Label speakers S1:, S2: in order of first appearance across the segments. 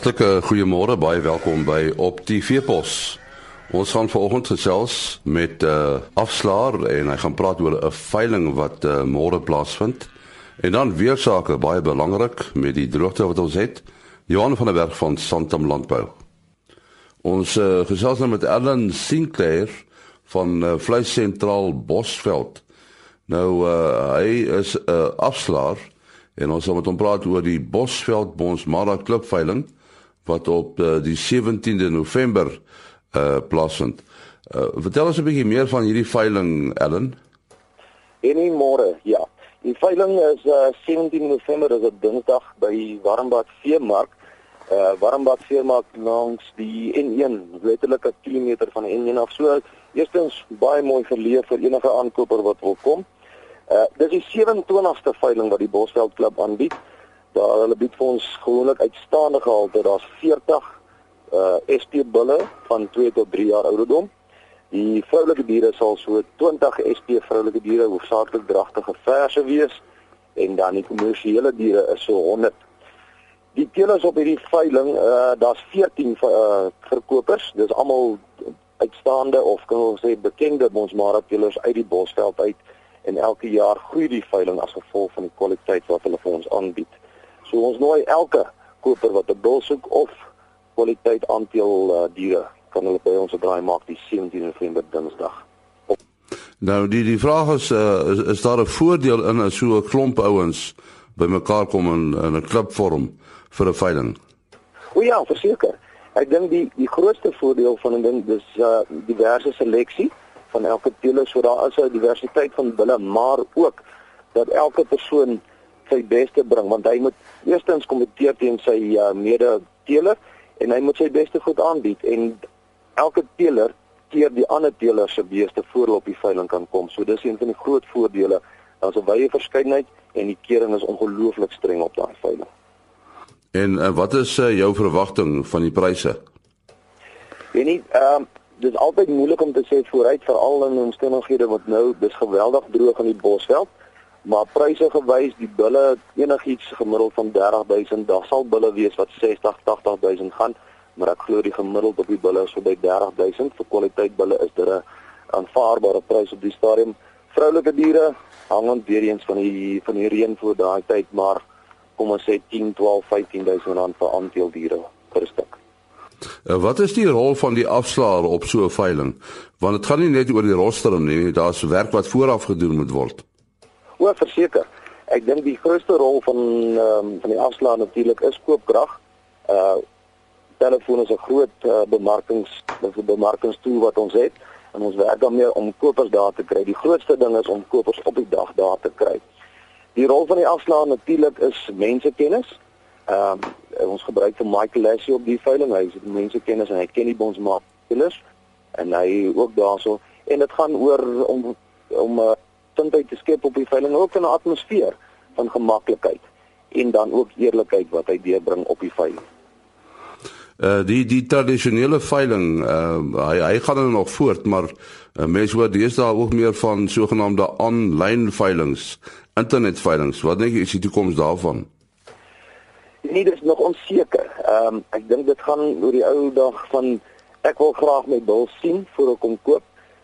S1: Hartlike goeiemôre, baie welkom by Op TV Pos. Ons gaan vanoggend gesels met 'n uh, afslaer en hy gaan praat oor 'n veiling wat uh, môre plaasvind. En dan weer sake baie belangrik met die droogte wat ons het. Johan van der Berg van Santam Landbou. Ons uh, gesels nou met Ellen Sinclair van uh, Vleis Sentraal Bosveld. Nou uh, hy is 'n uh, afslaer en ons gaan met hom praat oor die Bosveld Bonsmara klubveiling wat op uh, die 17de November uh plaasvind. Uh vertel ons 'n bietjie meer van hierdie veiling Ellen.
S2: En môre, ja. Die veiling is uh 17 November, dis 'n Dinsdag by Warmbad Veemark. Uh Warmbad Veemark langs die N1, letterlik 'n kilometer van die N1 af. So eerstens baie mooi verleef vir enige aankoper wat wil kom. Uh dis die 27ste veiling wat die Bosveld Klub aanbied. Daar hulle bied vir ons gewoonlik uitstaande gehalte. Daar's 40 uh SP bulle van 2 tot 3 jaar ouderdom. Die vroulike diere sal so 20 SP vroulike diere hoofsaaklik dragtige verse wees en dan die kommersiële diere is so 100. Die teelers op hierdie veiling, uh daar's 14 uh verkopers. Dis almal uitstaande of kan ons sê bekende bonsmara teelers uit die Bosveld uit en elke jaar groei die veiling as gevolg van die kwaliteit wat hulle vir ons aanbied. So ons nooi elke koper wat 'n bul soek of kwaliteit aandeel uh, diere kan hulle by ons draai maak die 17 November Dinsdag.
S1: Nou die die vraag is uh, is, is daar 'n voordeel in as so 'n klomp ouens bymekaar kom in, in 'n klubvorm vir 'n veiling?
S2: O ja, verseker. Ek dink die die grootste voordeel van 'n ding dis uh diverse seleksie van elke teeler so daar is 'n diversiteit van bulle, maar ook dat elke persoon sy beste bring want hy moet eerstens kompeteer teen sy uh, mede teeler en hy moet sy beste goed aanbied en elke teeler keer die ander teeler se beeste voor op die veiling kan kom. So dis een van die groot voordele. Daar's 'n wye verskeidenheid en die kering is ongelooflik streng op daai veiling.
S1: En uh, wat is uh, jou verwagting van die pryse?
S2: Weet nie, ehm uh, dis altyd moeilik om te sê vooruit veral in omstandighede wat nou dis geweldig droog in die Bosveld maar pryse gewys die bulle enigiets gemiddeld van 30000 daar sal bulle wees wat 60 80000 gaan maar ek glo die gemiddeld op die bulle is so by 30000 vir kwaliteit bulle is dit 'n aanvaarbare prys op die stadium vroulike diere hangend weer eens van die van die reën voor daai tyd maar kom ons sê 10 12 15000 rand vir aandeel diere per stuk
S1: eh, Wat is die rol van die afslaer op so 'n veiling? Want dit gaan nie net oor die roster nie, daar's werk wat vooraf gedoen moet word.
S2: O, verseker. Ek dink die grootste rol van um, van die afslaer natuurlik is koopkrag. Uh telefoon is 'n groot uh, bemarkings bemarkingstool wat ons het en ons werk daarmee om kopers daar te kry. Die grootste ding is om kopers op die dag daar te kry. Die rol van die afslaer natuurlik is mensekennis. Ehm um, ons gebruik vir Michael Lassie op die veiling. Hy het mensekennis en hy ken die bonsmaatjies en hy ook daarso en dit gaan oor om om uh, gesindheid te skep op die veiling ook in 'n atmosfeer van gemaklikheid en dan ook eerlikheid wat hy deurbring op die veiling.
S1: Uh die die tradisionele veiling uh hy hy gaan nou nog voort maar uh, mense hoor daar ook meer van sogenaamde aanlyn veilings, internet veilings. Wat dink jy is die toekoms daarvan?
S2: Nee, dit is nog onseker. Ehm um, ek dink dit gaan oor die ou dag van ek wil graag my bil sien voor ek hom koop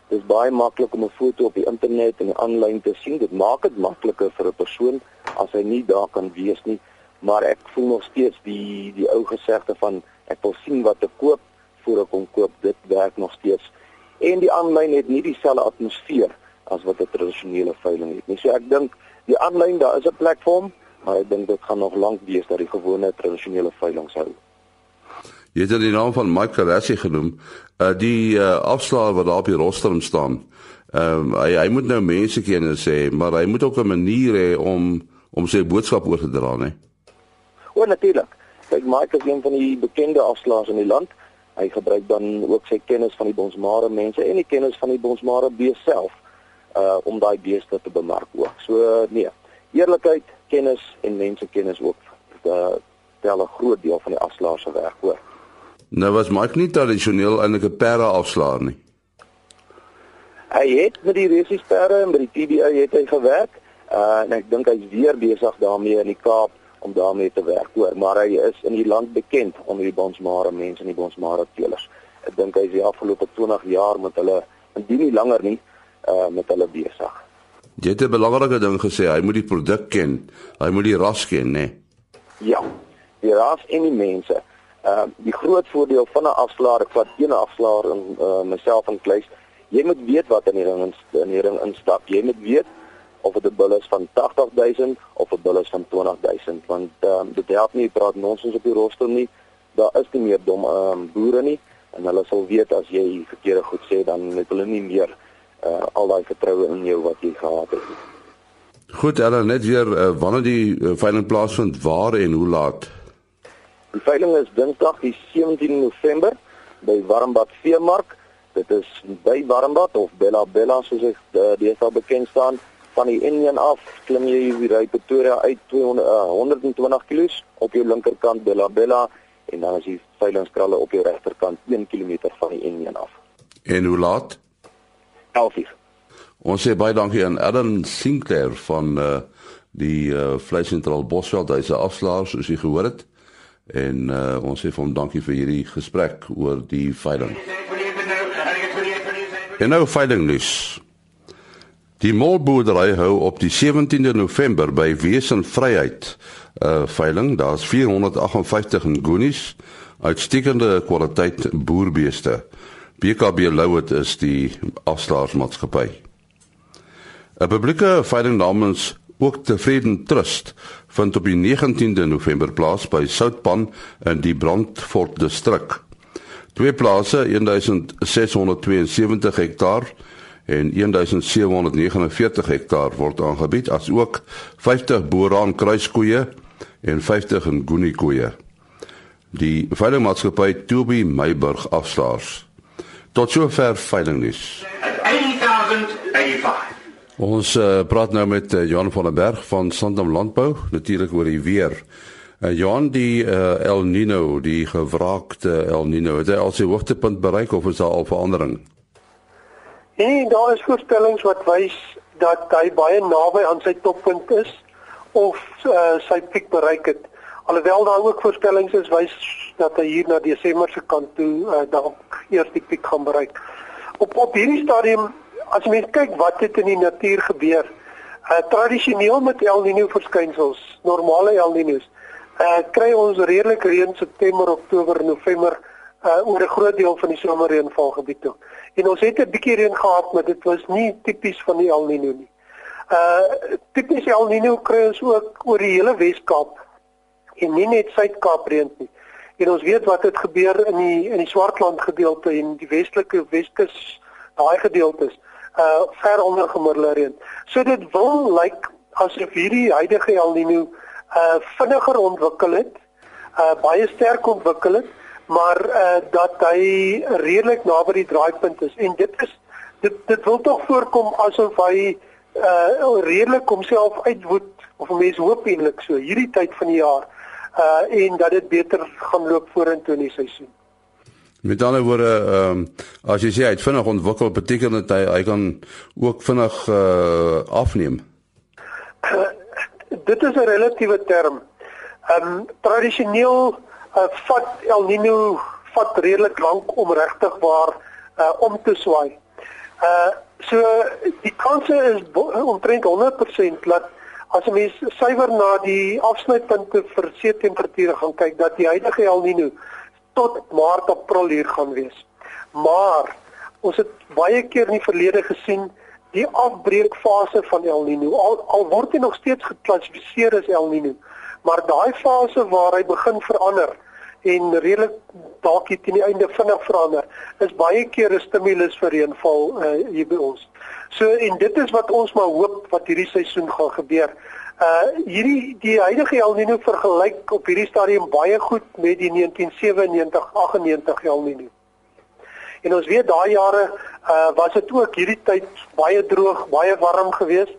S2: Dit is baie maklik om 'n foto op die internet en aanlyn te sien. Dit maak dit makliker vir 'n persoon as hy nie daar kan wees nie. Maar ek voel nog steeds die die ou gesegde van ek wil sien wat ek koop voor ek hom koop. Dit werk nog steeds. En die aanlyn het nie dieselfde atmosfeer as wat 'n tradisionele veiling het nie. So ek dink die aanlyn daar is 'n platform, maar ek dink dit gaan nog lank wees dat die gewone tradisionele veiling sou.
S1: Jy het die naam van Mike Carassi genoem. Uh die uh, afslaer wat daar op die roster staan. Ehm um, hy hy moet nou mense ken en sê, maar hy moet ook 'n manier hê om om sy boodskap oor te dra, né?
S2: O, natuurlik. Kyk, Mike is een van die bekende afslaers in die land. Hy gebruik dan ook sy kennis van die bonsmare mense en die kennis van die bonsmare bees self uh om daai beeste te bemark ook. So nee, eerlikheid, kennis en mense kennis ook uh tel 'n groot deel van die afslaer se werk hoor.
S1: Nou was Mike nie tradisioneel eintlik 'n perde afslaer nie.
S2: Hy het met die resisperde en met die TBA het hy gewerk. Uh en ek dink hy's weer besig daarmee in die Kaap om daarmee te werk hoor, maar hy is in die land bekend onder die bonsmare mense en die bonsmare teelers. Ek dink hy is die afgelope 20 jaar met hulle indien nie langer nie uh met hulle besig.
S1: Jy het 'n belangrike ding gesê, hy moet die produk ken, hy moet die ras ken, né?
S2: Ja. Die ras en die mense. Uh die groot voordeel van 'n afslaer, ek vat een afslaer in uh myself in kluis. Jy moet weet wat in die ring in die ring instap. Jy moet weet of dit 'n bil is van 80000 of 'n bil is van 20000 want ehm um, dit help nie praat nonsens op die rooster nie. Daar is nie meer dom ehm um, boere nie en hulle sal weet as jy verkeerde goed sê dan het hulle nie meer uh, al daai vertroue in jou wat jy gehad het.
S1: Goed, Ellen, net weer uh, wanneer die uh, veiling plaasvind, waar en hoe laat?
S2: Die veiling is Dinsdag die 17 November by Warmbad Veemark. Dit is by Warmbad of Bella Bella soos dit uh, deesdae bekend staan van die N1 af klim jy by Pretoria uit 200 uh, 120 km op jou linkerkant Bella Bella en dan is die veilingskralle op jou regterkant 1 km van die N1 af.
S1: En hoe laat?
S2: 11 uur.
S1: Ons sê baie dankie aan Adam Sinclair van uh, die uh, Vleisentraal Bosveld, hy's 'n afslaer soos jy gehoor het. En uh, ons sê vir hom dankie vir hierdie gesprek oor die veiling. En nou veiling nuus. Die molboerdery hou op die 17de November by Wesen Vryheid 'n uh, veiling. Daar's 458 ngonies uitstekende kwaliteit boerbeeste. BKB Louet is die afslaarsmaatskappy. 'n Publieke veiling namens ook Tevreden Trust vind op die 19de November plaas by Soutpan in die Brandfort distrik. Twee plase, 1672 hektaar en 1749 hektaar word aangebied as ook 50 Boeraan kruiskoeie en 50 Nguni koeie. Die veilingmaatskappy Toby Meiburg afslaers. Tot sover veilingnuus.
S3: 8085.
S1: Ons uh, praat nou met uh, Johan van der Berg van Sandam Landbou natuurlik oor die weer. Uh, Johan die uh, El Nino, die gewraakte El Nino, het hy al sy hoogtepunt bereik of is daar al verandering?
S4: Nee, daar is voorspellings wat wys dat hy baie naby aan sy toppunt is of uh, sy piek bereik het. Alhoewel daar ook voorspellings is wys dat hy hier na Desember se kant toe uh, dalk eers die piek gaan bereik. Op op hierdie stadium as jy mens kyk wat het in die natuur gebeur, uh, tradisioneel met El Niño verskynsels, normale El Niños, uh, kry ons redelik reën September, Oktober, November uh, oor 'n groot deel van die somerreënvalgebied toe. En ons het 'n bietjie reën gehad, maar dit was nie tipies van die El Niño nie. Uh tipies El Niño kry ons ook oor die hele Wes-Kaap en nie net Suid-Kaap reën nie. En ons weet wat het gebeur in die in die Swartland gedeelte en die westelike Weskus daai gedeeltes uh ver onder gemiddelde reën. So dit wil lyk like, asof hierdie huidige El Niño uh vinniger ontwikkel het, uh baie sterk ontwikkel het maar uh dat hy redelik naby die draaipunt is en dit is dit dit wil tog voorkom asof hy uh redelik homself uitwoed of mense hoop eintlik so hierdie tyd van die jaar uh en dat dit beter gaan loop vorentoe in die seisoen.
S1: Met ander woorde, ehm um, as jy sê hy het vinnig ontwikkel, beteken dit hy hy kan ook vinnig uh afneem.
S4: Uh, dit is 'n relatiewe term. Ehm um, tradisioneel uh, vat El Nino vat redelik lank om regtig waar uh, om te swaai. Uh so die kanse is omtrent 100% dat as jy mens suiwer na die afsnypunte vir see temperature gaan kyk dat die huidige El Nino tot Maart April hier gaan wees. Maar ons het baie keer in die verlede gesien die afbreekfase van El Nino al, al word hy nog steeds geklassifiseer as El Nino maar daai fase waar hy begin verander en redelik dalk teen die einde vinnig verander is baie keer 'n stimulus vir reënval uh, hier by ons. So en dit is wat ons maar hoop wat hierdie seisoen gaan gebeur. Uh hierdie die huidige El Niño vergelyk op hierdie stadium baie goed met die 1997-98 El Niño. En ons weet daai jare uh was dit ook hierdie tyd baie droog, baie warm geweest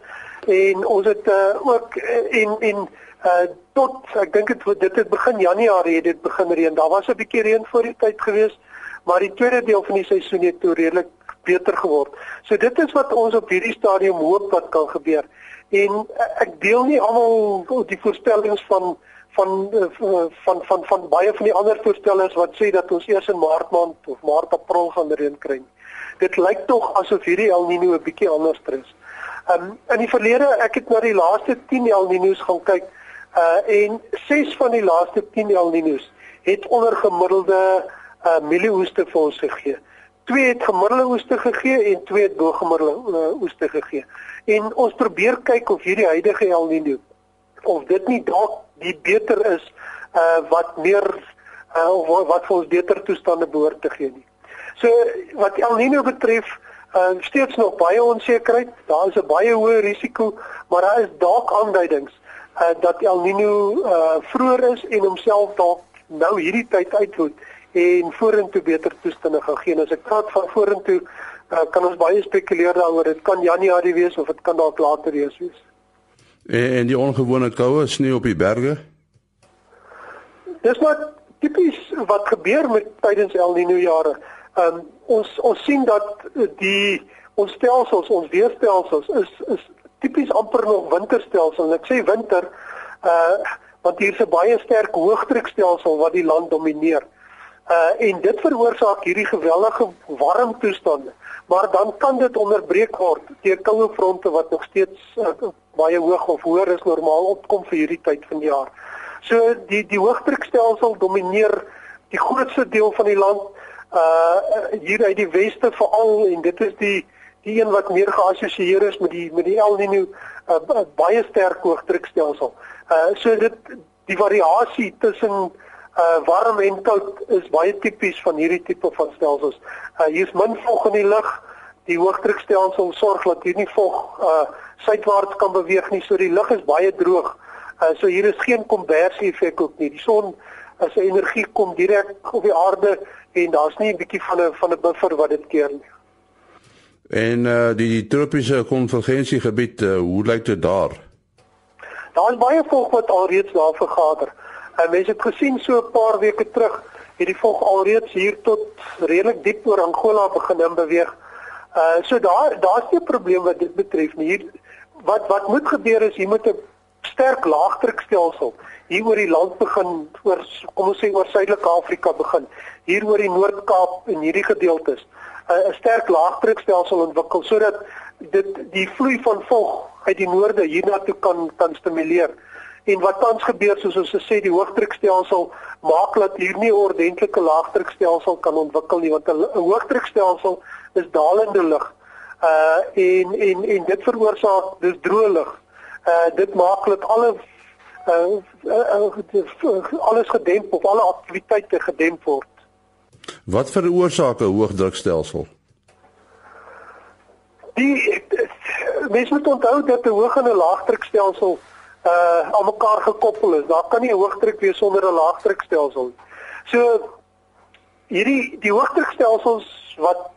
S4: en ons het uh, ook en en uh tot ek dink dit dit het begin Januarie het dit begin reën. Daar was 'n bietjie reën voor die tyd gewees, maar die tweede deel van die seisoen het toe redelik beter geword. So dit is wat ons op hierdie stadium hoop wat kan gebeur. En ek deel nie almal die voorspellings van van van van van, van baie van die ander voorstellers wat sê dat ons eers in Maart maand of Maart April gaan reën kry. Dit lyk tog asof hierdie El Niño 'n bietjie anders is. Um in die verlede, ek het na die laaste 10 El Niños gaan kyk uh en 6 van die laaste 10 El Niños het onder gemiddelde uh mielieoeste vir ons gegee. Twee het gemiddelde oeste gegee en twee het bo gemiddelde uh, oeste gegee. En ons probeer kyk of hierdie huidige El Niño of dit nie dalk die beter is uh wat meer uh wat vir ons beter toestande behoort te gee nie. So wat El Niño betref, uh steeds nog baie onsekerheid. Daar is 'n baie hoë risiko, maar daar is dalk aanduidings uh dat El Niño uh vroeër is en homself dalk nou hierdie tyd uitvoer en vorentoe beter toestande gaan gee. As ek praat van vorentoe, uh, kan ons baie spekuleer daaroor. Dit kan Januarie wees of dit kan dalk later wees. wees.
S1: En, en die ongewone koue sneeu op die berge?
S4: Dis maar tipies wat gebeur met tydens El Niño jare. Um ons ons sien dat die ons stelsels, ons weerstelsels is is tipies amper nog winterstelsel. En ek sê winter uh want hier is 'n baie sterk hoëdrukstelsel wat die land domineer. Uh en dit veroorsaak hierdie geweldige warm toestande. Maar dan kan dit onderbreek word deur koue fronte wat nog steeds uh, baie hoog of hoër as normaal opkom vir hierdie tyd van die jaar. So die die hoëdrukstelsel domineer die grootste deel van die land uh hier uit die weste veral en dit is die die een wat meer geassosieer is met die met die El Niño uh, baie sterk hoëdrukstelsel. Uh so dit die variasie tussen uh warm en koud is baie tipies van hierdie tipe van stelsels. Uh hier's min vog in die lug. Die hoëdrukstelsel sorg dat hier nie vog uh suidwaarts kan beweeg nie, so die lug is baie droog. Uh so hier is geen konversie effek ook nie. Die son as sy energie kom direk op die aarde en daar's nie 'n bietjie van 'n van 'n buffer wat dit keer nie.
S1: En uh die tropiese konvergensiegebied, uh, hoe lyk dit daar?
S4: Daar is baie vog wat alreeds daar vergader. En mense het gesien so 'n paar weke terug het die vog alreeds hier tot redelik diep oor Angola begin in beweeg. Uh so daar daar's nie 'n probleem wat dit betref nie. Hier wat wat moet gebeur is hier moet 'n sterk laagdrukstelsel hier oor die land begin oor kom ons sê oor Suidelike Afrika begin. Hier oor die Noord-Kaap en hierdie gedeeltes 'n sterk laagdrukstelsel ontwikkel sodat dit die vloei van vog uit die noorde hiernatoe kan kan stimuleer. En wat tans gebeur soos ons gesê die hoogdrukstelsel maak dat hier nie 'n ordentlike laagdrukstelsel kan ontwikkel nie want 'n hoogdrukstelsel is dalende lug. Uh en en en dit veroorsaak dis droë lug. Uh dit maak dat alle uh, uh, uh alles gedemp of alle aktiwiteite gedemp word.
S1: Wat veroorsaak 'n hoogdrukstelsel?
S4: Die mens moet onthou dat 'n hoë en 'n laagdrukstelsel uh aan mekaar gekoppel is. Daar kan nie 'n hoogdruk wees sonder 'n laagdrukstelsel nie. So hierdie die hoogdrukstelsels wat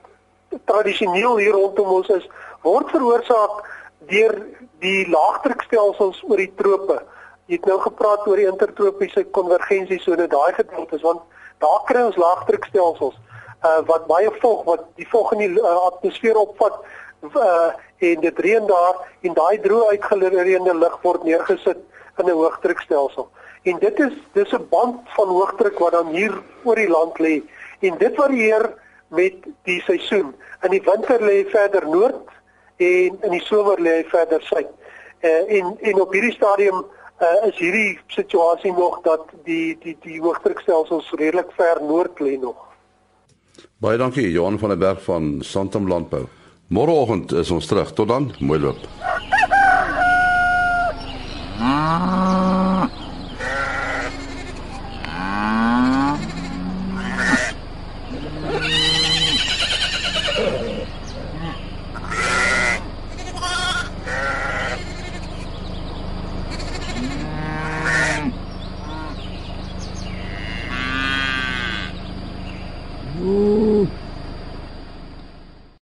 S4: tradisioneel hier rondom ons is, word veroorsaak deur die laagdrukstelsels oor die trope. Jy het nou gepraat oor die intertropiese konvergensiesone, daai gedeeltes want daar kry ons laagdrukstelsels uh wat baie vog wat die vog in die uh, atmosfeer opvat uh en dit reën daar en daai droë uitgelereerde lug word neergesit in 'n hoogdrukstelsel. En dit is dis 'n band van hoogdruk wat dan hier oor die land lê en dit varieer met die seisoen. In die winter lê hy verder noord en in die somer lê hy verder suid. Uh, en en op hierdie stadium uh, is hierdie situasie nog dat die die die hoogdrukstelsels redelik ver noord lê nog.
S1: Baie dankie Johan van der Berg van Santam Landbou. Môreoggend is ons terug. Tot dan, mooi loop.